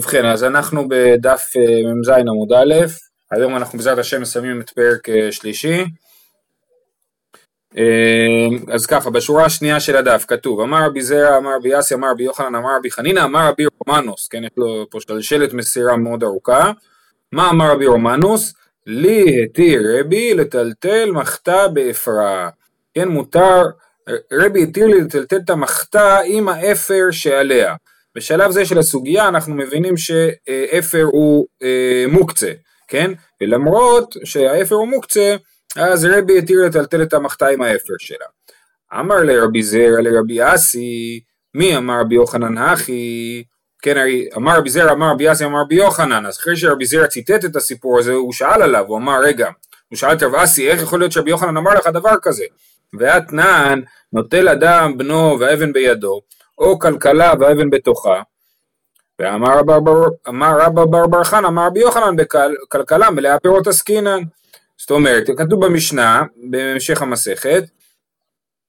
ובכן, אז אנחנו בדף אה, מ"ז עמוד א', היום אנחנו בעזרת השם מסיימים את פרק אה, שלישי. אה, אז ככה, בשורה השנייה של הדף כתוב, אמר רבי זרע, אמר רבי יאסי, אמר רבי יוחנן, אמר רבי חנינא, אמר רבי רומנוס, כן, יש לו פה שלשלת מסירה מאוד ארוכה. מה אמר רבי רומנוס? לי התיר רבי לטלטל מחתה באפרה. כן, מותר, רבי התיר לי לטלטל את המחתה עם האפר שעליה. בשלב זה של הסוגיה אנחנו מבינים שאפר הוא אה, מוקצה, כן? ולמרות שהאפר הוא מוקצה, אז רבי התיר לטלטל את המחתה עם האפר שלה. אמר לרבי זרע לרבי אסי, מי אמר רבי יוחנן הכי? כן, הרי אמר רבי זרע, אמר רבי אסי, אמר רבי יוחנן, אז אחרי שרבי זרע ציטט את הסיפור הזה, הוא שאל עליו, הוא אמר, רגע, הוא שאל את רב אסי, איך יכול להיות שרבי יוחנן אמר לך דבר כזה? ואתנן נוטל אדם בנו והאבן בידו, או כלכלה והאבן בתוכה. ואמר רבא בר בר חנא, אמר רבי יוחנן בכלכלה מלאה פירות עסקינן. זאת אומרת, כתוב במשנה, בהמשך המסכת,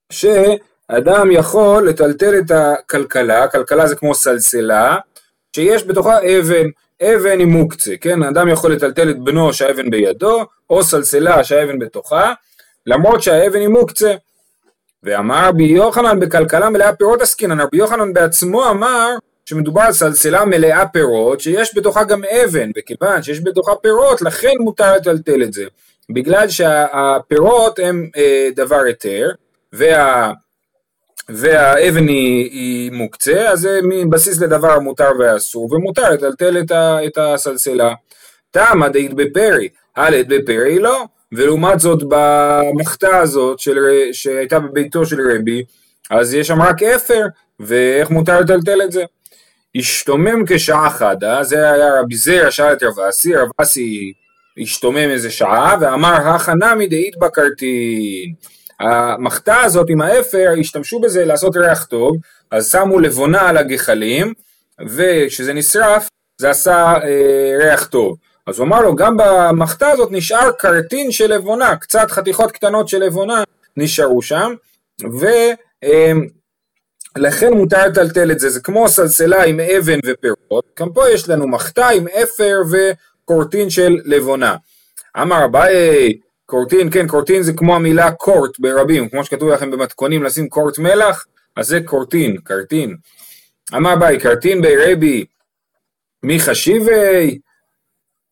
שאדם יכול לטלטל את הכלכלה, כלכלה זה כמו סלסלה, שיש בתוכה אבן, אבן היא מוקצה, כן? אדם יכול לטלטל את בנו שהאבן בידו, או סלסלה שהאבן בתוכה, למרות שהאבן היא מוקצה. ואמר רבי יוחנן בכלכלה מלאה פירות עסקינן, רבי יוחנן בעצמו אמר שמדובר על סלסלה מלאה פירות שיש בתוכה גם אבן, וכיוון שיש בתוכה פירות לכן מותר לטלטל את זה, בגלל שהפירות הם אה, דבר היתר וה, והאבן היא, היא מוקצה, אז זה מבסיס לדבר המותר והאסור, ומותר לטלטל את, את הסלסלה. תמה דאית בפרי, הלת בפרי לא. ולעומת זאת במחתה הזאת של, שהייתה בביתו של רבי, אז יש שם רק אפר, ואיך מותר לטלטל את זה? השתומם כשעה חדה, זה היה רבי זרע שאל את רב אסי, רב אסי השתומם איזה שעה, ואמר הכנה מדאית בקרטין. המחתה הזאת עם האפר, השתמשו בזה לעשות ריח טוב, אז שמו לבונה על הגחלים, וכשזה נשרף, זה עשה אה, ריח טוב. אז הוא אמר לו, גם במחתה הזאת נשאר קרטין של לבונה, קצת חתיכות קטנות של לבונה נשארו שם, ולכן מותר לטלטל את זה, זה כמו סלסלה עם אבן ופירות, גם פה יש לנו מחתה עם אפר וקורטין של לבונה. אמר אביי, קורטין, כן, קורטין זה כמו המילה קורט ברבים, כמו שכתוב לכם במתכונים לשים קורט מלח, אז זה קורטין, קרטין. אמר אביי, קרטין ברבי, מי חשיבי?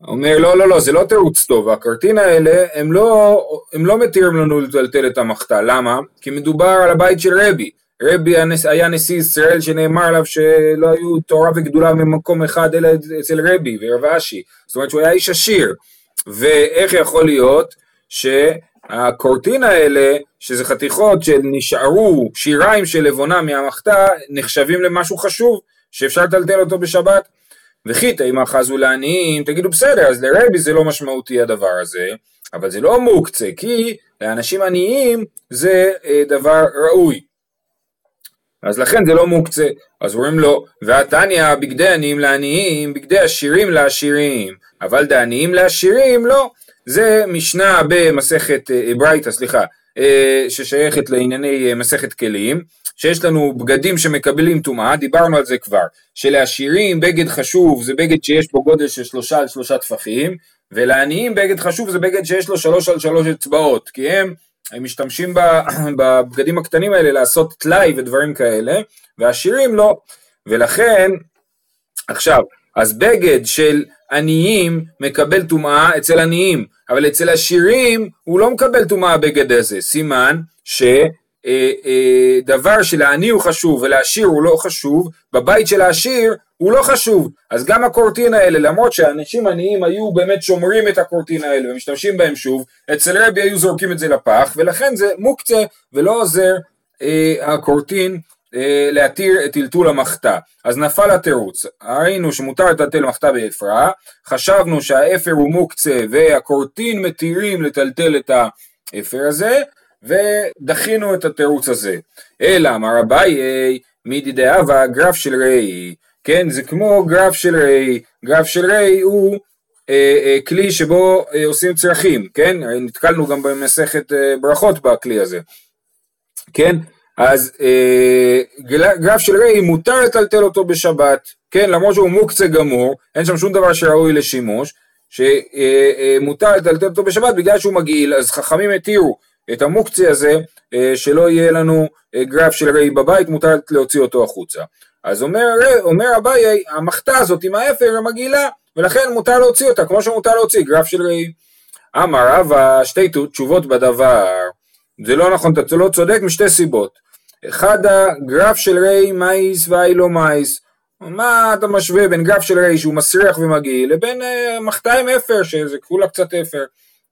אומר לא לא לא זה לא תירוץ טוב הקרטין האלה הם לא, הם לא מתירים לנו לטלטל את המחתה. למה? כי מדובר על הבית של רבי. רבי היה נשיא ישראל שנאמר עליו שלא היו תורה וגדולה ממקום אחד אלא אצל רבי ורב אשי זאת אומרת שהוא היה איש עשיר. ואיך יכול להיות שהקורטין האלה שזה חתיכות שנשארו שיריים של לבונה מהמחתה נחשבים למשהו חשוב שאפשר לטלטל אותו בשבת וחיתא אם אחזו לעניים, תגידו בסדר, אז לרבי זה לא משמעותי הדבר הזה, אבל זה לא מוקצה, כי לאנשים עניים זה אה, דבר ראוי. אז לכן זה לא מוקצה. אז אומרים לו, והתניא בגדי עניים לעניים, בגדי עשירים לעשירים, אבל דעניים לעשירים לא. זה משנה במסכת, אה, ברייתא, סליחה, אה, ששייכת לענייני מסכת כלים, שיש לנו בגדים שמקבלים טומאה, דיברנו על זה כבר, שלעשירים בגד חשוב זה בגד שיש בו גודל של שלושה על שלושה טפחים, ולעניים בגד חשוב זה בגד שיש לו שלוש על שלוש אצבעות, כי הם, הם משתמשים בבגדים הקטנים האלה לעשות טלאי ודברים כאלה, והעשירים לא, ולכן, עכשיו, אז בגד של עניים מקבל טומאה אצל עניים, אבל אצל עשירים הוא לא מקבל טומאה בגד הזה, סימן ש... אה, אה, דבר שלעני הוא חשוב ולעשיר הוא לא חשוב, בבית של העשיר הוא לא חשוב. אז גם הקורטין האלה, למרות שאנשים עניים היו באמת שומרים את הקורטין האלה ומשתמשים בהם שוב, אצל רבי היו זורקים את זה לפח, ולכן זה מוקצה ולא עוזר אה, הקורטין אה, להתיר את טלטול המחתה. אז נפל התירוץ, ראינו שמותר לטלטל מחתה באפרה, חשבנו שהאפר הוא מוקצה והקורטין מתירים לטלטל את האפר הזה, ודחינו את התירוץ הזה. אלא אמר אביי מידי דאבה גרף של ראי, כן זה כמו גרף של ראי, גרף של ראי הוא אה, אה, כלי שבו אה, עושים צרכים, כן? נתקלנו גם במסכת אה, ברכות בכלי הזה, כן? אז אה, גרף של ריי מותר לטלטל אותו בשבת, כן, למרות שהוא מוקצה גמור, אין שם שום דבר שראוי לשימוש, שמותר אה, אה, לטלטל אותו בשבת בגלל שהוא מגעיל, אז חכמים התירו את המוקצה הזה, אה, שלא יהיה לנו אה, גרף של ריי בבית, מותר להוציא אותו החוצה. אז אומר, אומר אביי, המחתה הזאת עם האפר מגעילה, ולכן מותר להוציא אותה, כמו שמותר להוציא גרף של ריי. אמר רבא, שתי תשובות בדבר. זה לא נכון, אתה לא צודק משתי סיבות. אחד הגרף של ריי מייס והאי לא מייס. מה אתה משווה בין גרף של ריי שהוא מסריח ומגעיל לבין uh, מחתה עם אפר שזה כולה קצת אפר,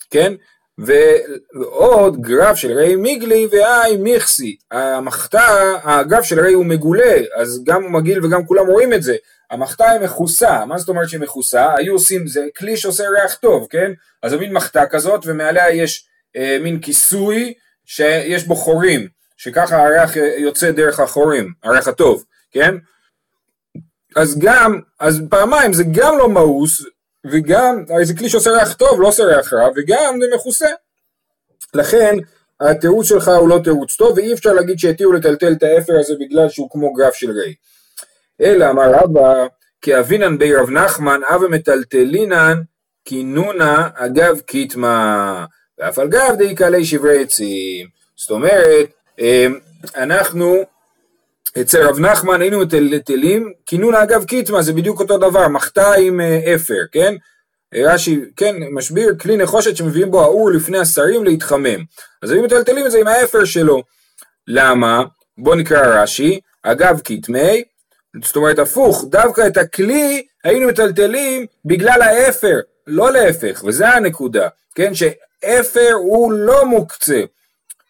כן? ועוד גרף של ריי מיגלי והאי מיכסי. המחתה, הגרף של ריי הוא מגולה, אז גם הוא מגעיל וגם כולם רואים את זה. המחתה היא מכוסה, מה זאת אומרת שהיא מכוסה? היו עושים, זה כלי שעושה ריח טוב, כן? אז זה מין מחתה כזאת ומעליה יש אה, מין כיסוי שיש בו חורים, שככה הריח יוצא דרך החורים, הריח הטוב, כן? אז גם, אז פעמיים זה גם לא מאוס, וגם, זה כלי שעושה ריח טוב, לא עושה ריח רע, וגם זה מכוסה. לכן, התירוץ שלך הוא לא תירוץ טוב, ואי אפשר להגיד שהתירו לטלטל את האפר הזה בגלל שהוא כמו גרף של ריי. אלא אמר רבא, כי אבינן בי רב נחמן, אבה מטלטלינן, כינונה אגב קיטמה, ואף על גב די קלי שברי עצים. זאת אומרת, אמ, אנחנו אצל רב נחמן היינו מטלטלים, כינונה אגב קיטמה, זה בדיוק אותו דבר, מחתה עם אה, אפר, כן? רש"י, כן, משביר כלי נחושת שמביאים בו האור לפני השרים להתחמם. אז היו מטלטלים את זה עם האפר שלו. למה? בוא נקרא רש"י, אגב כתמי, זאת אומרת הפוך, דווקא את הכלי היינו מטלטלים בגלל האפר, לא להפך, וזה הנקודה, כן, שאפר הוא לא מוקצה,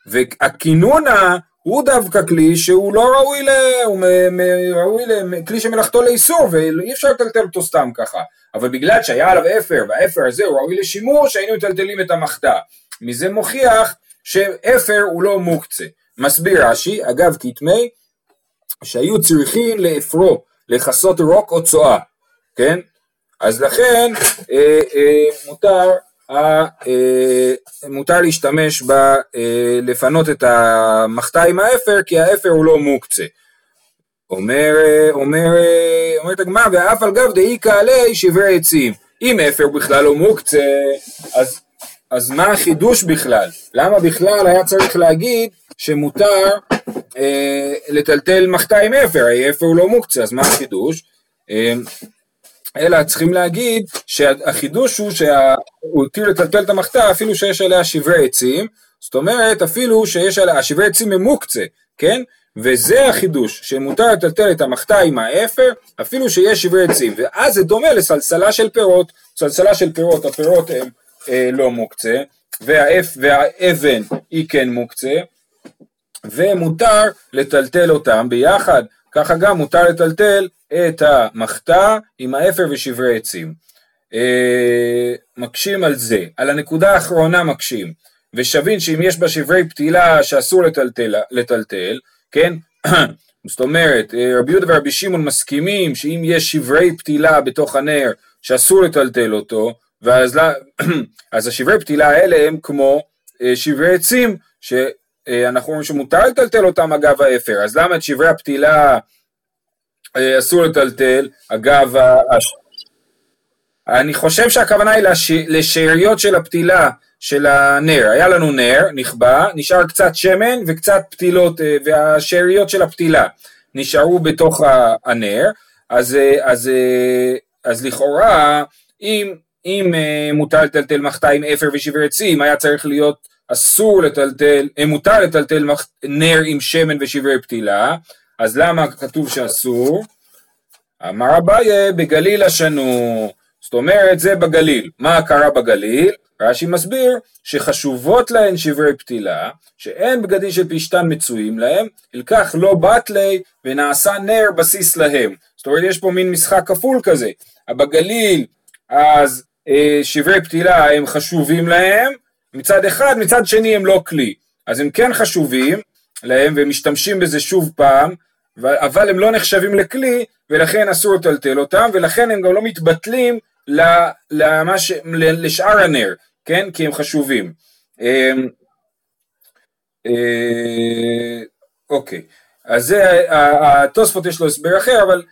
והכינונה הוא דווקא כלי שהוא לא ראוי, ל... הוא מ... ראוי ל... כלי שמלאכתו לאיסור ואי אפשר לטלטל אותו סתם ככה, אבל בגלל שהיה עליו אפר והאפר הזה הוא ראוי לשימוש היינו מטלטלים את המחתה, מזה מוכיח שאפר הוא לא מוקצה. מסביר רש"י, אגב כתמי, שהיו צריכים לאפרו, לכסות רוק או צואה, כן? אז לכן אה, אה, מותר, מותר להשתמש ב... אה, לפנות את המחתה עם האפר, כי האפר הוא לא מוקצה. אומר, אה, אומר, אה, אומרת הגמרא, ואף על גב דאיכא עלי שברי עצים. אם אפר בכלל לא מוקצה, אז, אז מה החידוש בכלל? למה בכלל היה צריך להגיד שמותר אה, לטלטל מחתה עם אפר, האי אפר הוא לא מוקצה, אז מה החידוש? אה, אלא צריכים להגיד שהחידוש הוא שהוא התיר לטלטל את המחתה אפילו שיש עליה שברי עצים, זאת אומרת אפילו שיש עליה, השברי עצים הם מוקצה, כן? וזה החידוש, שמותר לטלטל את המחתה עם האפר, אפילו שיש שברי עצים, ואז זה דומה לסלסלה של פירות, סלסלה של פירות, הפירות הם אה, לא מוקצה, והאפ, והאבן היא כן מוקצה, ומותר לטלטל אותם ביחד, ככה גם מותר לטלטל את המחתה עם האפר ושברי עצים. אה, מקשים על זה, על הנקודה האחרונה מקשים, ושבין שאם יש בה שברי פתילה שאסור לטלטל, לטלטל כן, זאת אומרת אה, רבי יהודה ורבי שמעון מסכימים שאם יש שברי פתילה בתוך הנר שאסור לטלטל אותו, ואז אז השברי פתילה האלה הם כמו אה, שברי עצים, ש... אה, אנחנו אומרים שמותר לטלטל אותם אגב האפר, אז למה את שברי הפתילה אה, אסור לטלטל? אגב הש... אני חושב שהכוונה היא לש... לשאריות של הפתילה של הנר, היה לנו נר, נכבה, נשאר קצת שמן וקצת פתילות, אה, והשאריות של הפתילה נשארו בתוך הנר, אז, אז, אז לכאורה אם, אם מותר לטלטל מחתה עם אפר ושברי עצים, היה צריך להיות אסור לטלטל, אה, מותר לטלטל נר עם שמן ושברי פתילה, אז למה כתוב שאסור? אמר אביי בגליל השנו, זאת אומרת זה בגליל, מה קרה בגליל? רש"י מסביר שחשובות להן שברי פתילה, שאין בגדים של פשתן מצויים להם, אלקח לא בתלי ונעשה נר בסיס להם. זאת אומרת יש פה מין משחק כפול כזה, בגליל אז אה, שברי פתילה הם חשובים להם, מצד אחד, מצד שני הם לא כלי. אז הם כן חשובים להם והם משתמשים בזה שוב פעם, אבל הם לא נחשבים לכלי ולכן אסור לטלטל אותם ולכן הם גם לא מתבטלים למש, לשאר הנר, כן? כי הם חשובים. אמ, אה, אוקיי, אז זה, התוספות יש לו הסבר אחר, אבל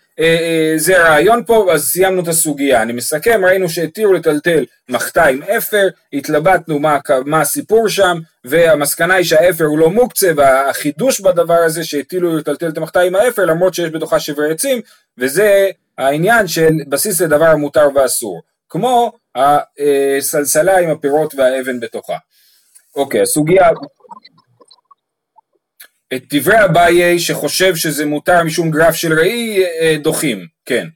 זה הרעיון פה, אז סיימנו את הסוגיה. אני מסכם, ראינו שהתירו לטלטל מחתה עם אפר, התלבטנו מה, מה הסיפור שם, והמסקנה היא שהאפר הוא לא מוקצה, והחידוש בדבר הזה שהטילו לטלטל את המחתה עם האפר, למרות שיש בתוכה שברי עצים, וזה העניין של בסיס לדבר המותר ואסור. כמו הסלסלה עם הפירות והאבן בתוכה. אוקיי, הסוגיה... את דברי אביי שחושב שזה מותר משום גרף של ראי אה, דוחים, כן.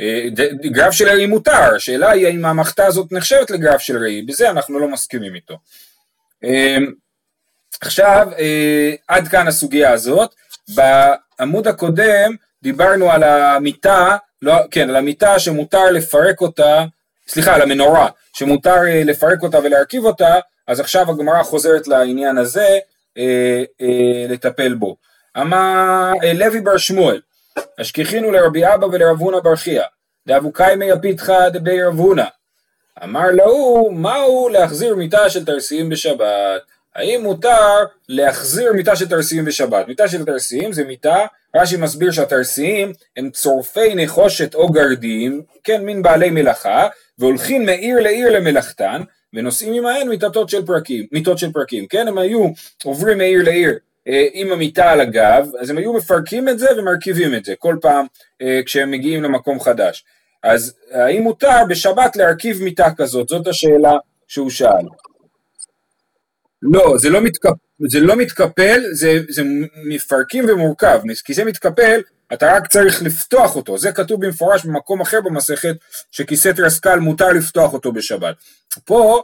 אה, גרף של ראי מותר, השאלה היא האם המחתה הזאת נחשבת לגרף של ראי, בזה אנחנו לא מסכימים איתו. אה, עכשיו, עד כאן הסוגיה הזאת. בעמוד הקודם דיברנו על המיטה, לא, כן, על המיטה שמותר לפרק אותה, סליחה, על המנורה, שמותר לפרק אותה ולהרכיב אותה, אז עכשיו הגמרא חוזרת לעניין הזה, לטפל בו. אמר אה, לוי בר שמואל, השכיחינו לרבי אבא ולרב הונא בר חייא, דאבו קיימי הפיתחא דבי רב הונא. אמר לו, מהו להחזיר מיטה של תרסיים בשבת? האם מותר להחזיר מיטה של תרסיים בשבת? מיטה של תרסיים זה מיטה, רש"י מסביר שהתרסיים הם צורפי נחושת או גרדים, כן, מין בעלי מלאכה, והולכים מעיר לעיר למלאכתן, ונושאים עמהן מיטות של פרקים, מיטות של פרקים, כן? הם היו עוברים מעיר לעיר אה, עם המיטה על הגב, אז הם היו מפרקים את זה ומרכיבים את זה כל פעם אה, כשהם מגיעים למקום חדש. אז האם מותר בשבת להרכיב מיטה כזאת? זאת השאלה שהוא שאל. לא, זה לא, מתקפ... זה לא מתקפל, זה, זה מפרקים ומורכב, כי זה מתקפל, אתה רק צריך לפתוח אותו, זה כתוב במפורש במקום אחר במסכת, שכיסא תרסקל מותר לפתוח אותו בשבת. פה,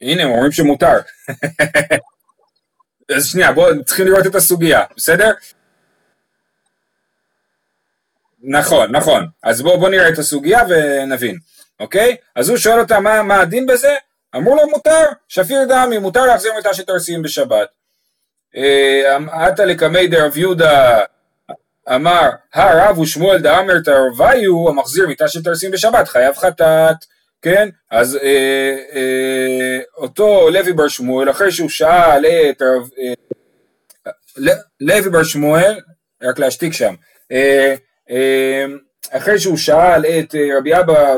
הנה הם אומרים שמותר. אז שנייה, בואו, צריכים לראות את הסוגיה, בסדר? נכון, נכון. אז בואו בוא נראה את הסוגיה ונבין, אוקיי? אז הוא שואל אותה מה, מה הדין בזה? אמרו לו מותר, שפיר דמי, מותר להחזיר מיטה שתרסים בשבת. אה, לקמי דרב יהודה אמר, הרב ושמואל דאמר תרוויו המחזיר מיטה שתרסים בשבת, חייב חטאת, כן? אז אה, אה, אותו לוי בר שמואל, אחרי שהוא שאל את הרב... אה, לוי בר שמואל, רק להשתיק שם, אה, אה, אחרי שהוא שאל את אה, רבי אבא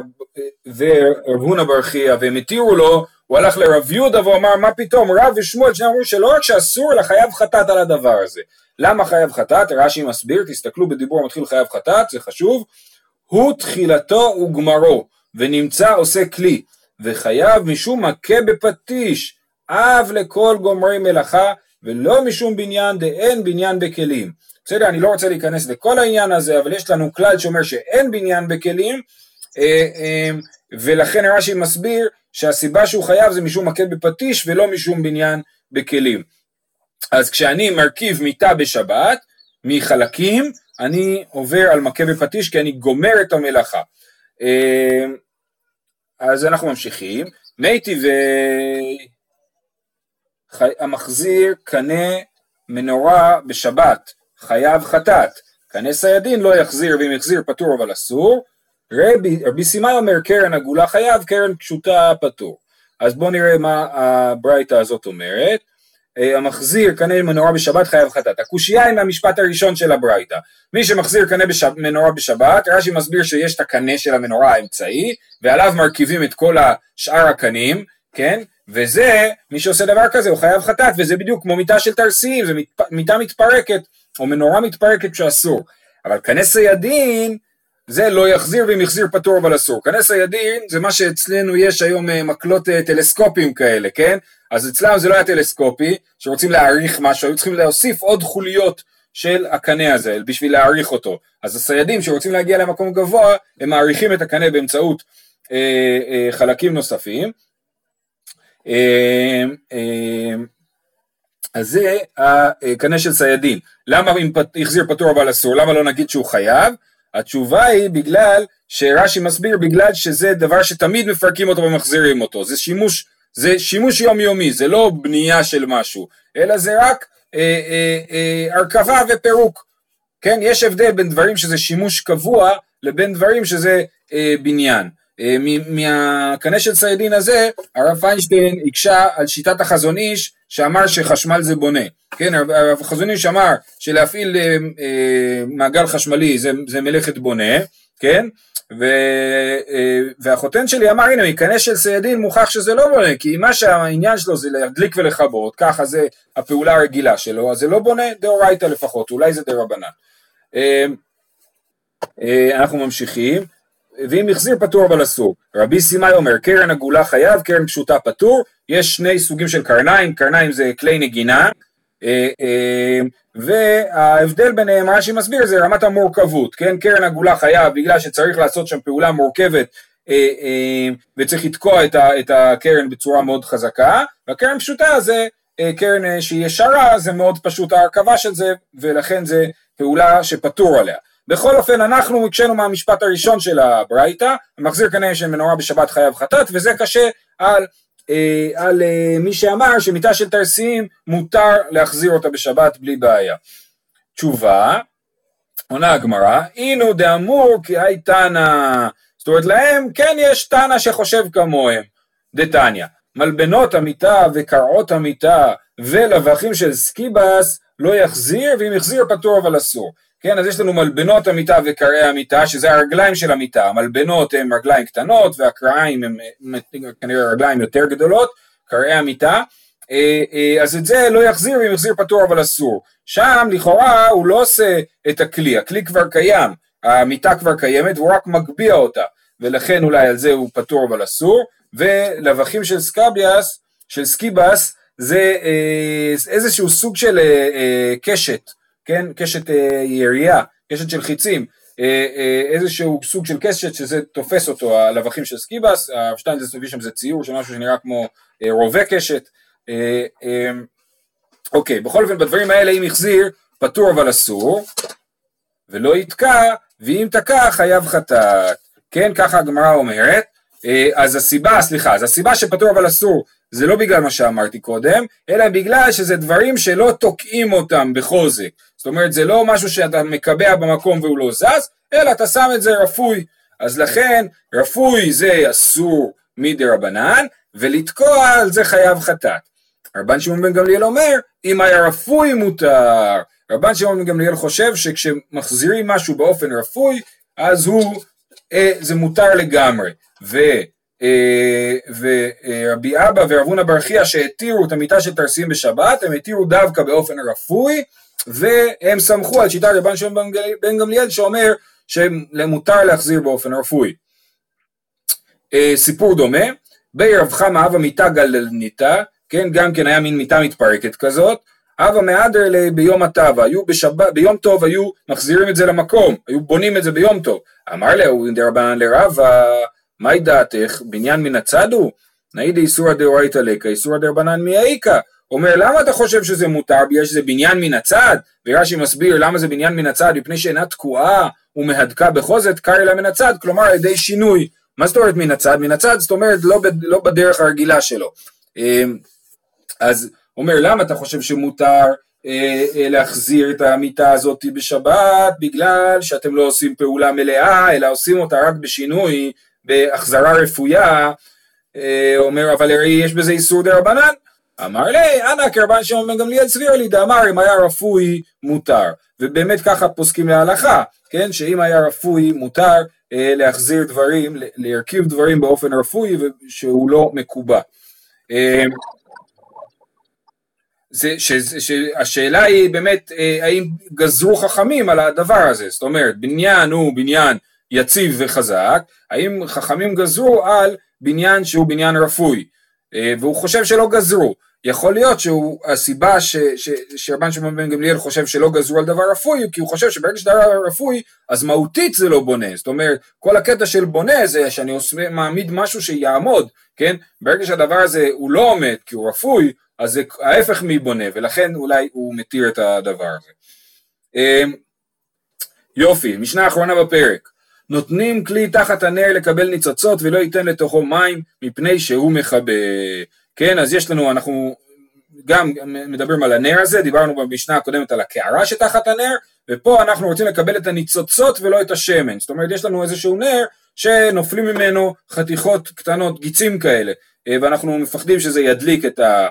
ורב הונא בר חייא והם התירו לו, הוא הלך לרב יהודה ואמר מה פתאום רב ושמואל שניהם אמרו שלא רק שאסור אלא חייב חטאת על הדבר הזה. למה חייב חטאת? רש"י מסביר, תסתכלו בדיבור המתחיל חייב חטאת, זה חשוב. הוא תחילתו וגמרו ונמצא עושה כלי וחייב משום מכה בפטיש אב לכל גומרי מלאכה ולא משום בניין דאין בניין בכלים. בסדר, אני לא רוצה להיכנס לכל העניין הזה, אבל יש לנו כלל שאומר שאין בניין בכלים, אה, אה, ולכן רש"י מסביר שהסיבה שהוא חייב זה משום מכה בפטיש ולא משום בניין בכלים. אז כשאני מרכיב מיטה בשבת, מחלקים, אני עובר על מכה בפטיש כי אני גומר את המלאכה. אה, אז אנחנו ממשיכים. מייטי והמחזיר קנה מנורה בשבת, חייב חטאת. קנה סיידין לא יחזיר, ואם יחזיר פטור אבל אסור. רבי, רבי סימאי אומר קרן עגולה חייב, קרן פשוטה פטור. אז בואו נראה מה הברייתא הזאת אומרת. אה, המחזיר קנה מנורה בשבת חייב חטאת. הקושייה היא מהמשפט הראשון של הברייתא. מי שמחזיר קנה בשב, מנורה בשבת, רש"י מסביר שיש את הקנה של המנורה האמצעי, ועליו מרכיבים את כל השאר הקנים, כן? וזה, מי שעושה דבר כזה הוא חייב חטאת, וזה בדיוק כמו מיטה של תרסים, זה מיטה מתפרקת, או מנורה מתפרקת שאסור. אבל קנה סיידין, זה לא יחזיר ואם יחזיר פטור אבל אסור. כנס הידין זה מה שאצלנו יש היום אה, מקלות אה, טלסקופים כאלה, כן? אז אצלנו זה לא היה טלסקופי, שרוצים להעריך משהו, היו צריכים להוסיף עוד חוליות של הקנה הזה בשביל להעריך אותו. אז הסיידים שרוצים להגיע למקום גבוה, הם מעריכים את הקנה באמצעות אה, אה, חלקים נוספים. אה, אה, אז זה הקנה של סיידין. למה אם החזיר פטור אבל אסור? למה לא נגיד שהוא חייב? התשובה היא בגלל שרש"י מסביר בגלל שזה דבר שתמיד מפרקים אותו ומחזירים אותו, זה שימוש, זה שימוש יומיומי, זה לא בנייה של משהו, אלא זה רק אה, אה, אה, הרכבה ופירוק, כן? יש הבדל בין דברים שזה שימוש קבוע לבין דברים שזה אה, בניין. אה, מהקנה של סיידין הזה, הרב פיינשטיין הקשה על שיטת החזון איש שאמר שחשמל זה בונה, כן, הרב חזון איש אמר שלהפעיל אה, אה, מעגל חשמלי זה, זה מלאכת בונה, כן, ו, אה, והחותן שלי אמר הנה מקנה של סיידין מוכח שזה לא בונה כי מה שהעניין שלו זה להדליק ולכבות ככה זה הפעולה הרגילה שלו אז זה לא בונה דאורייתא לפחות אולי זה דרבנן אה, אה, אנחנו ממשיכים ואם החזיר פטור אבל אסור רבי סימאי אומר קרן עגולה חייב קרן פשוטה פטור יש שני סוגים של קרניים קרניים זה כלי נגינה וההבדל ביניהם, רש"י מסביר, זה רמת המורכבות, כן? קרן עגולה חייב בגלל שצריך לעשות שם פעולה מורכבת אה, אה, וצריך לתקוע את, הקרן בצורה מאוד חזקה, והקרן פשוטה זה אה, קרן שהיא ישרה, זה מאוד פשוט ההרכבה של זה, ולכן זה פעולה שפטור עליה. בכל אופן אנחנו הקשינו מהמשפט הראשון של הברייתא, המחזיר כנראה של מנורה בשבת חייב חטאת, וזה קשה על אה, על אה, מי שאמר שמיטה של תרסים מותר להחזיר אותה בשבת בלי בעיה. תשובה, עונה הגמרא, אינו דאמור כי היי תנא, זאת אומרת להם כן יש תנא שחושב כמוהם, דתניא, מלבנות המיטה וקרעות המיטה ולבכים של סקיבס לא יחזיר ואם יחזיר פטור אבל אסור. כן, אז יש לנו מלבנות המיטה וקרעי המיטה, שזה הרגליים של המיטה, המלבנות הן רגליים קטנות והקרעיים הן כנראה רגליים יותר גדולות, קרעי המיטה, אה, אה, אז את זה לא יחזיר, אם יחזיר פטור אבל אסור. שם לכאורה הוא לא עושה את הכלי, הכלי כבר קיים, המיטה כבר קיימת והוא רק מגביה אותה, ולכן אולי על זה הוא פטור אבל אסור, ולווחים של סקביאס, של סקיבס, זה אה, איזשהו סוג של קשת, כן, קשת אה, ירייה, קשת של חיצים, אה, אה, איזשהו סוג של קשת שזה תופס אותו, הלווחים של סקיבס, השטיינזלץ מביא שם זה ציור של משהו שנראה כמו רובה קשת, אוקיי, בכל אופן בדברים האלה אם החזיר, פטור אבל אסור, ולא יתקע, ואם תקע חייב חטאת, כן, ככה הגמרא אומרת, אז הסיבה, סליחה, אז הסיבה שפטור אבל אסור זה לא בגלל מה שאמרתי קודם, אלא בגלל שזה דברים שלא תוקעים אותם בחוזק. זאת אומרת, זה לא משהו שאתה מקבע במקום והוא לא זז, אלא אתה שם את זה רפוי. אז לכן, רפוי זה אסור מדי רבנן, ולתקוע על זה חייב חטאת. רבן שמעון בן גמליאל אומר, אם היה רפוי מותר. רבן שמעון בן גמליאל חושב שכשמחזירים משהו באופן רפוי, אז הוא, אה, זה מותר לגמרי. ו... אה, ורבי אבא ורבונה ברכיה שהתירו את המיטה של תרסים בשבת, הם התירו דווקא באופן רפוי, והם סמכו על שיטת רבן שמעון בן גמליאל שאומר שמותר להחזיר באופן רפואי. אה, סיפור דומה, בי רב חמא אבא מיטה גלניתא, כן, גם כן היה מין מיטה מתפרקת כזאת, אבא מהדר ביום הטבה, היו בשבת, ביום טוב היו מחזירים את זה למקום, היו בונים את זה ביום טוב. אמר להו דרבנן לרבה מהי דעתך? בניין מן הצד הוא? נאי דאיסורא דאורייתא לקא, איסורא דרבנן מאיכא. אומר למה אתה חושב שזה מותר? בגלל שזה בניין מן הצד? ורש"י מסביר למה זה בניין מן הצד? מפני שאינה תקועה ומהדקה בחוזת קרא לה מן הצד. כלומר על ידי שינוי. מה זאת אומרת מן הצד? מן הצד זאת אומרת לא, לא בדרך הרגילה שלו. אמ, אז אומר למה אתה חושב שמותר אה, אה, להחזיר את המיטה הזאת בשבת? בגלל שאתם לא עושים פעולה מלאה אלא עושים אותה רק בשינוי בהחזרה רפויה, אה, אומר אבל הרי יש בזה איסור דה רבנן, אמר לי, אנא כרבן שמעון בן גמליאל סביר לי דאמר אם היה רפוי מותר, ובאמת ככה פוסקים להלכה, כן, שאם היה רפוי מותר אה, להחזיר דברים, להרכיב דברים באופן רפוי שהוא לא מקובע. אה, זה, ש, שהשאלה היא באמת אה, האם גזרו חכמים על הדבר הזה, זאת אומרת בניין הוא בניין יציב וחזק, האם חכמים גזרו על בניין שהוא בניין רפוי, והוא חושב שלא גזרו. יכול להיות שהסיבה שרבן שמעון בן גמליאל חושב שלא גזרו על דבר רפוי, כי הוא חושב שברגע שדבר רפוי, אז מהותית זה לא בונה. זאת אומרת, כל הקטע של בונה זה שאני עושה, מעמיד משהו שיעמוד, כן? ברגע שהדבר הזה הוא לא עומד כי הוא רפוי, אז זה ההפך מבונה, ולכן אולי הוא מתיר את הדבר הזה. אה, יופי, משנה אחרונה בפרק. נותנים כלי תחת הנר לקבל ניצוצות ולא ייתן לתוכו מים מפני שהוא מכבה. כן, אז יש לנו, אנחנו גם מדברים על הנר הזה, דיברנו במשנה הקודמת על הקערה שתחת הנר, ופה אנחנו רוצים לקבל את הניצוצות ולא את השמן. זאת אומרת, יש לנו איזשהו נר שנופלים ממנו חתיכות קטנות, גיצים כאלה, ואנחנו מפחדים שזה ידליק את, ה,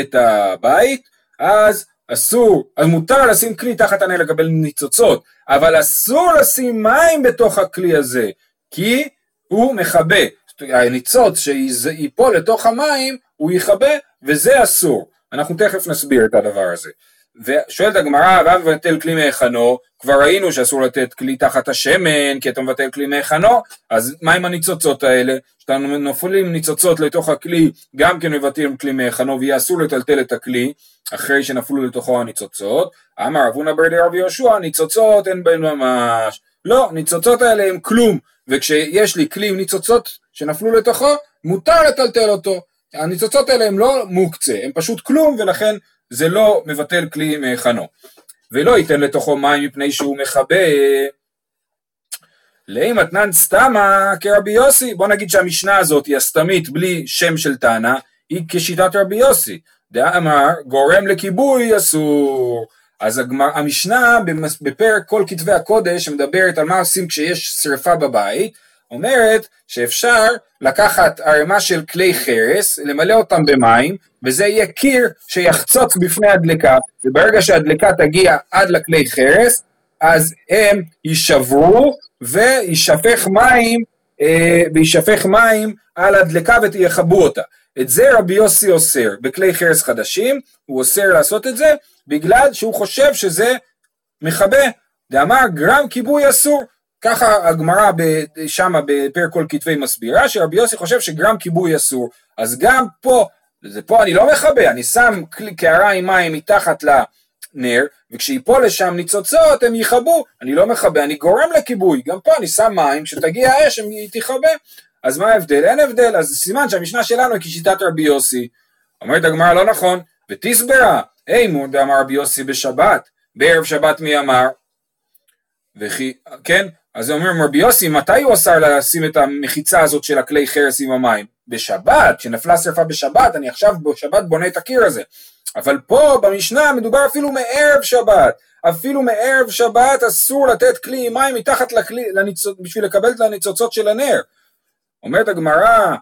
את הבית, אז אסור, אז מותר לשים כלי תחת הנר לקבל ניצוצות, אבל אסור לשים מים בתוך הכלי הזה, כי הוא מכבה. הניצוץ שיפול לתוך המים, הוא יכבה, וזה אסור. אנחנו תכף נסביר את הדבר הזה. ושואלת הגמרא, ואב מבטל כלי מהיכנו, כבר ראינו שאסור לתת כלי תחת השמן, כי אתה מבטל כלי מהיכנו, אז מה עם הניצוצות האלה? כשאנחנו נופלים ניצוצות לתוך הכלי, גם כן מבטלים כלי מהיכנו, ויהיה אסור לטלטל את הכלי, אחרי שנפלו לתוכו הניצוצות. אמר אבונה ברדי רבי יהושע, ניצוצות אין בהן ממש. לא, ניצוצות האלה הם כלום, וכשיש לי כלי עם ניצוצות שנפלו לתוכו, מותר לטלטל אותו. הניצוצות האלה הם לא מוקצה, הם פשוט כלום, ולכן זה לא מבטל כלי מהיכנו. ולא ייתן לתוכו מים מפני שהוא מכבה. לאם אתנן סתמה כרבי יוסי, בוא נגיד שהמשנה הזאת היא הסתמית בלי שם של תנא, היא כשיטת רבי יוסי. דאמר גורם לכיבוי אסור. אז הגמר, המשנה בפרק כל כתבי הקודש שמדברת על מה עושים כשיש שרפה בבית, אומרת שאפשר לקחת ערימה של כלי חרס, למלא אותם במים, וזה יהיה קיר שיחצוץ בפני הדלקה, וברגע שהדלקה תגיע עד לכלי חרס, אז הם יישברו וישפך מים, אה, מים על הדלקה ויכבו אותה. את זה רבי יוסי אוסר בכלי חרס חדשים, הוא אוסר לעשות את זה בגלל שהוא חושב שזה מכבה. דאמר גרם כיבוי אסור, ככה הגמרא שמה בפרק כל כתבי מסבירה, שרבי יוסי חושב שגרם כיבוי אסור. אז גם פה, זה פה אני לא מכבה, אני שם קערה עם מים מתחת לנר, וכשייפול לשם ניצוצות הם יכבו, אני לא מכבה, אני גורם לכיבוי, גם פה אני שם מים, כשתגיע האש הם תכבה. אז מה ההבדל? אין הבדל, אז סימן שהמשנה שלנו היא כשיטת רבי יוסי. אומרת הגמרא לא נכון, ותסברה, היי מוד אמר רבי יוסי בשבת, בערב שבת מי אמר? וכי, כן, אז אומר רבי יוסי, מתי הוא אסר לשים את המחיצה הזאת של הכלי חרס עם המים? בשבת, כשנפלה שרפה בשבת, אני עכשיו בשבת בונה את הקיר הזה. אבל פה במשנה מדובר אפילו מערב שבת, אפילו מערב שבת אסור לתת כלי עם מים מתחת לכלי, לניצוצ... בשביל לקבל את הניצוצות של הנר. אומרת הגמרא,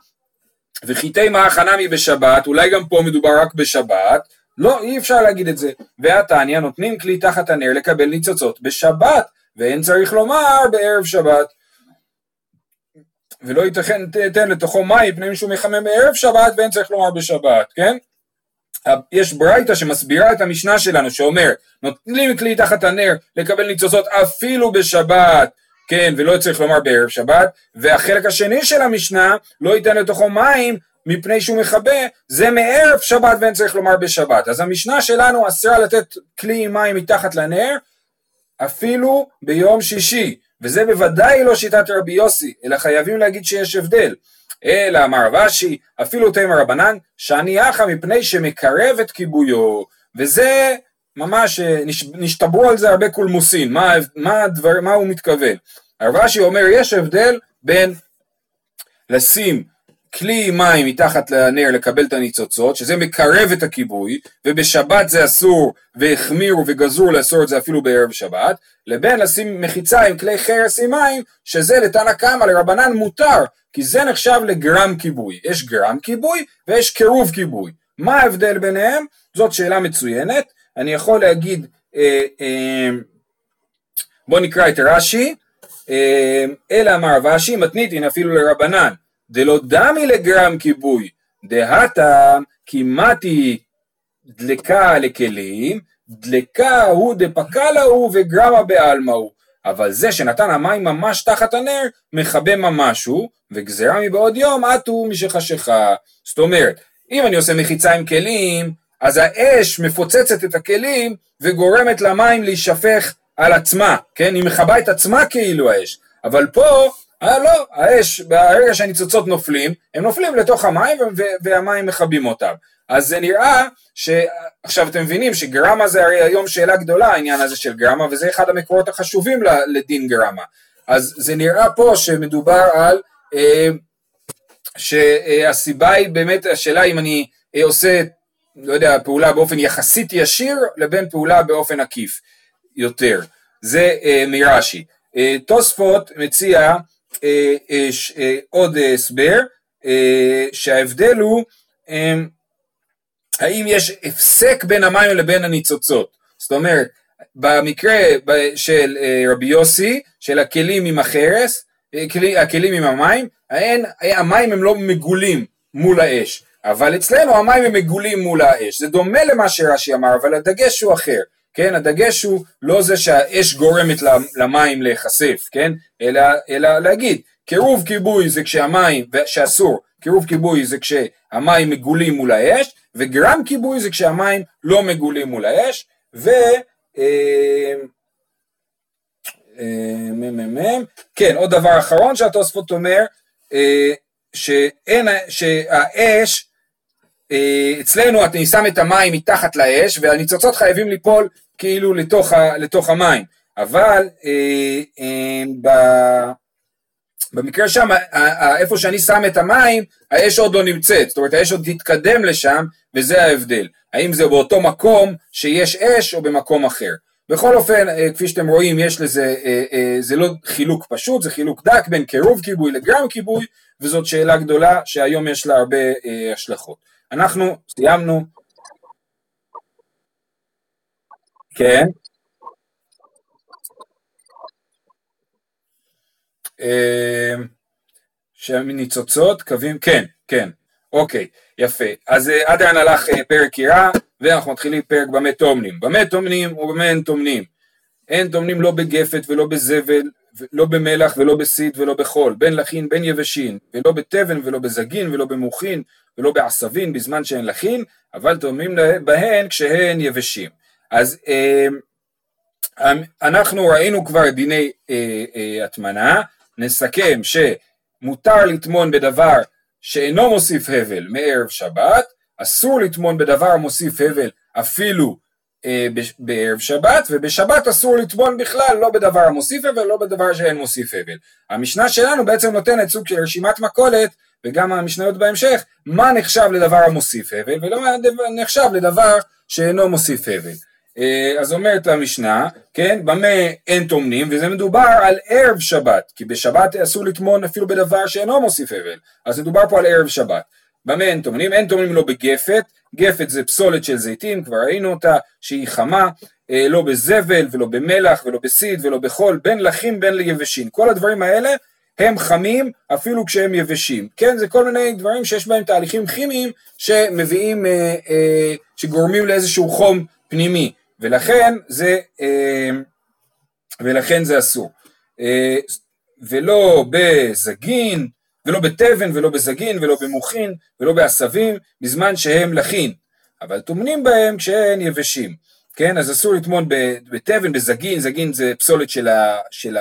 וחיטי מאחנמי בשבת, אולי גם פה מדובר רק בשבת, לא, אי אפשר להגיד את זה. והתניא נותנים כלי תחת הנר לקבל ניצוצות בשבת, ואין צריך לומר בערב שבת. ולא ייתכן תתן לתוכו מים פני מישהו מחמם בערב שבת ואין צריך לומר בשבת, כן? יש ברייתא שמסבירה את המשנה שלנו שאומר נותנים כלי תחת הנר לקבל ניצוצות אפילו בשבת כן ולא צריך לומר בערב שבת והחלק השני של המשנה לא ייתן לתוכו מים מפני שהוא מכבה זה מערב שבת ואין צריך לומר בשבת אז המשנה שלנו אסרה לתת כלי מים מתחת לנר אפילו ביום שישי, וזה בוודאי לא שיטת רבי יוסי, אלא חייבים להגיד שיש הבדל. אלא אמר רבשי, אפילו תימר רבנן, שאני אחא מפני שמקרב את כיבויו, וזה ממש, אה, נשתברו על זה הרבה קולמוסין, מה, מה, הדבר, מה הוא מתכוון. רבשי אומר, יש הבדל בין לשים כלי מים מתחת לנר לקבל את הניצוצות, שזה מקרב את הכיבוי, ובשבת זה אסור, והחמירו וגזרו לאסור את זה אפילו בערב שבת, לבין לשים מחיצה עם כלי חרס עם מים, שזה לתנא קמא לרבנן מותר, כי זה נחשב לגרם כיבוי. יש גרם כיבוי ויש קירוב כיבוי. מה ההבדל ביניהם? זאת שאלה מצוינת. אני יכול להגיד, אה, אה, בוא נקרא את רש"י, אה, אלא אמר רבשי מתניתין אפילו לרבנן. דלא דמי לגרם כיבוי, דהתה כמעטי דלקה לכלים, דלקה הוא דפקה הוא וגרמה בעלמא הוא. אבל זה שנתן המים ממש תחת הנר, מכבה ממש הוא, וגזירה מבעוד יום, עטו משחשיכה. זאת אומרת, אם אני עושה מחיצה עם כלים, אז האש מפוצצת את הכלים וגורמת למים להישפך על עצמה, כן? היא מכבה את עצמה כאילו האש. אבל פה אה לא, האש, ברגע שהניצוצות נופלים, הם נופלים לתוך המים והמים מכבים אותם. אז זה נראה ש... עכשיו אתם מבינים שגרמה זה הרי היום שאלה גדולה העניין הזה של גרמה וזה אחד המקורות החשובים לדין גרמה. אז זה נראה פה שמדובר על אה, שהסיבה היא באמת השאלה אם אני אה, עושה לא יודע פעולה באופן יחסית ישיר לבין פעולה באופן עקיף יותר. זה אה, מרש"י. אה, תוספות מציע עוד הסבר, שההבדל הוא האם יש הפסק בין המים לבין הניצוצות? זאת אומרת, במקרה של אה, רבי יוסי, של הכלים עם החרס, אה, הכלים עם המים, המים הם לא מגולים מול האש, אבל אצלנו המים הם מגולים מול האש, זה דומה למה שרש"י אמר, אבל הדגש הוא אחר, כן, הדגש הוא לא זה שהאש גורמת למים להיחשף, כן, אלא, אלא להגיד, קירוב כיבוי זה כשהמים, שאסור, קירוב כיבוי זה כשהמים מגולים מול האש, וגרם כיבוי זה כשהמים לא מגולים מול האש, ו... אה, אה, כן, עוד דבר אחרון שהתוספות אומר, אה, שאין, שהאש, אצלנו אני שם את המים מתחת לאש והניצוצות חייבים ליפול כאילו לתוך, ה, לתוך המים, אבל ב... במקרה שם, איפה שאני שם את המים, האש עוד לא נמצאת, זאת אומרת האש עוד תתקדם לשם, וזה ההבדל. האם זה באותו מקום שיש אש או במקום אחר. בכל אופן, אה, כפי שאתם רואים, יש לזה, אה, אה, זה לא חילוק פשוט, זה חילוק דק בין קירוב כיבוי לגרם כיבוי, וזאת שאלה גדולה שהיום יש לה הרבה השלכות. אנחנו סיימנו. כן. ניצוצות, קווים, כן, כן, אוקיי, יפה. אז עד כאן הלך פרק קירה, ואנחנו מתחילים פרק במה טומנים. במה טומנים ובמה אין טומנים. אין טומנים לא בגפת ולא בזבל, לא במלח ולא בסיד ולא בחול, בין לחין בין יבשין, ולא בתבן ולא בזגין ולא במוחין ולא בעשבין בזמן שאין לחין, אבל טומנים בהן כשהן יבשים. אז אה, אנחנו ראינו כבר דיני אה, אה, הטמנה, נסכם שמותר לטמון בדבר שאינו מוסיף הבל מערב שבת, אסור לטמון בדבר המוסיף הבל אפילו אה, בערב שבת, ובשבת אסור לטמון בכלל לא בדבר המוסיף הבל, לא בדבר שאין מוסיף הבל. המשנה שלנו בעצם נותנת סוג של רשימת מכולת, וגם המשניות בהמשך, מה נחשב לדבר המוסיף הבל, ולא נחשב לדבר שאינו מוסיף הבל. אה, אז אומרת המשנה, כן, במה אין טומנים, וזה מדובר על ערב שבת, כי בשבת אסור לטמון אפילו בדבר שאינו מוסיף הבל, אז מדובר פה על ערב שבת. במה אין טומנים? אין טומנים לא בגפת, גפת זה פסולת של זיתים, כבר ראינו אותה, שהיא חמה, אה, לא בזבל ולא במלח ולא בסיד ולא בחול, בין לחים בין ליבשים. כל הדברים האלה הם חמים אפילו כשהם יבשים. כן, זה כל מיני דברים שיש בהם תהליכים כימיים שמביאים, אה, שגורמים לאיזשהו חום פנימי, ולכן זה, אה, ולכן זה אסור. אה, ולא בזגין, ולא בתבן ולא בזגין ולא במוחין ולא בעשבים בזמן שהם לחין, אבל טומנים בהם כשהם יבשים, כן? אז אסור לטמון בתבן, בזגין, זגין זה פסולת של, ה, של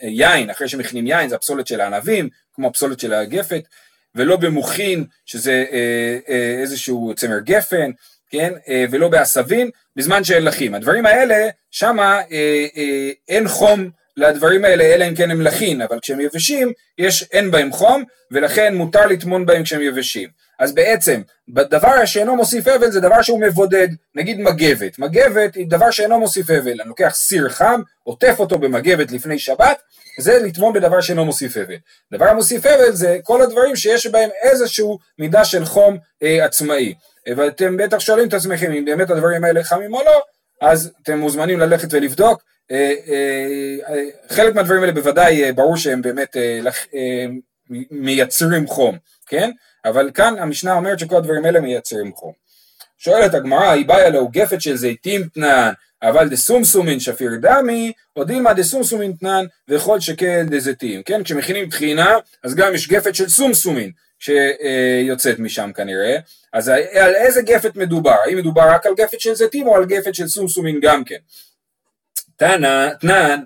היין, אחרי שמכינים יין זה הפסולת של הענבים, כמו הפסולת של הגפת, ולא במוחין, שזה אה, איזשהו צמר גפן, כן? אה, ולא בעשבים, בזמן שאין לחים. הדברים האלה, שמה אה, אה, אין חום לדברים האלה, אלא אם כן הם לחין, אבל כשהם יבשים, יש, אין בהם חום, ולכן מותר לטמון בהם כשהם יבשים. אז בעצם, דבר שאינו מוסיף אבל זה דבר שהוא מבודד, נגיד מגבת. מגבת היא דבר שאינו מוסיף אבל. אני לוקח סיר חם, עוטף אותו במגבת לפני שבת, זה לטמון בדבר שאינו מוסיף אבל. דבר המוסיף אבל זה כל הדברים שיש בהם איזשהו מידה של חום אה, עצמאי. ואתם בטח שואלים את עצמכם אם באמת הדברים האלה חמים או לא, אז אתם מוזמנים ללכת ולבדוק. אה, אה, אה, חלק מהדברים האלה בוודאי ברור שהם באמת מייצרים חום, כן? אבל כאן המשנה אומרת שכל הדברים האלה מייצרים חום. שואלת הגמרא, היא באה לו גפת של זיתים תנן, אבל דסומסומין שפיר דמי, או דילמה דסומסומין תנן, וכל שכן דזיתים, כן? כשמכינים טחינה, אז גם יש גפת של סומסומין שיוצאת משם כנראה, אז על איזה גפת מדובר? האם מדובר רק על גפת של זיתים או על גפת של סומסומין גם כן? תנן,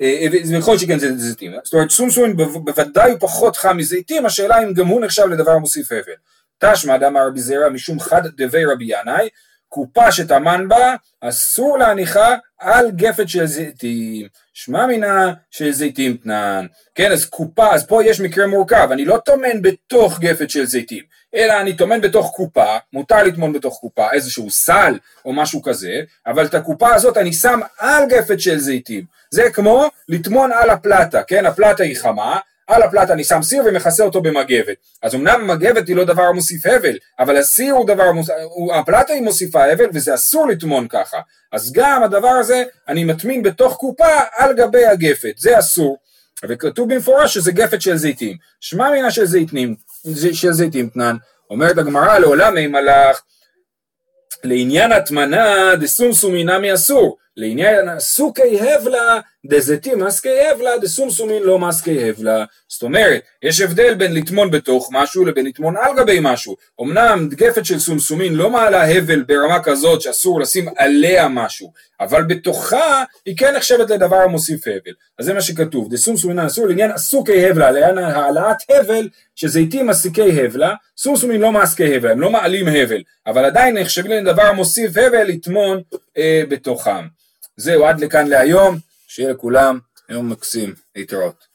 ויכול להיות שכן זה זיתים, זאת אומרת סומסומין בוודאי הוא פחות חם מזיתים, השאלה אם גם הוא נחשב לדבר מוסיף הבל. תשמע דמר רבי זרע משום חד דבי רבי ינאי, קופה שטמן בה אסור להניחה על גפת של זיתים, שמע מינה של זיתים תנן. כן, אז קופה, אז פה יש מקרה מורכב, אני לא טומן בתוך גפת של זיתים, אלא אני טומן בתוך קופה, מותר לטמון בתוך קופה, איזשהו סל או משהו כזה, אבל את הקופה הזאת אני שם על גפת של זיתים. זה כמו לטמון על הפלטה, כן, הפלטה היא חמה, על הפלט אני שם סיר ומכסה אותו במגבת. אז אמנם מגבת היא לא דבר מוסיף הבל, אבל הסיר הוא דבר, מוס... הפלטה היא מוסיפה הבל וזה אסור לטמון ככה. אז גם הדבר הזה אני מטמין בתוך קופה על גבי הגפת, זה אסור. וכתוב במפורש שזה גפת של זיתים. שמע מינה של זיתים, של זיתים תנן, אומרת הגמרא לעולם מי מלאך, לעניין הטמנה דסומסומי נמי אסור, לעניין סוכי הבלה דזיתים מסקי הבלה דסומסומין לא מסקי הבלה. זאת אומרת, יש הבדל בין לטמון בתוך משהו לבין לטמון על גבי משהו. אמנם דגפת של סומסומין לא מעלה הבל ברמה כזאת שאסור לשים עליה משהו, אבל בתוכה היא כן נחשבת לדבר המוסיף הבל. אז זה מה שכתוב, דסומסומין אסור לעניין סוכי הבלה, לעניין העלאת הבל שזיתים מסיקי הבלה, סומסומין לא מסקי הבלה, הם לא מעלים הבל, אבל עדיין נחשבים לדבר המוסיף הבל לטמון אה, בתוכם. זהו, עד לכאן להיום, שיהיה לכולם יום מקסים, להתראות.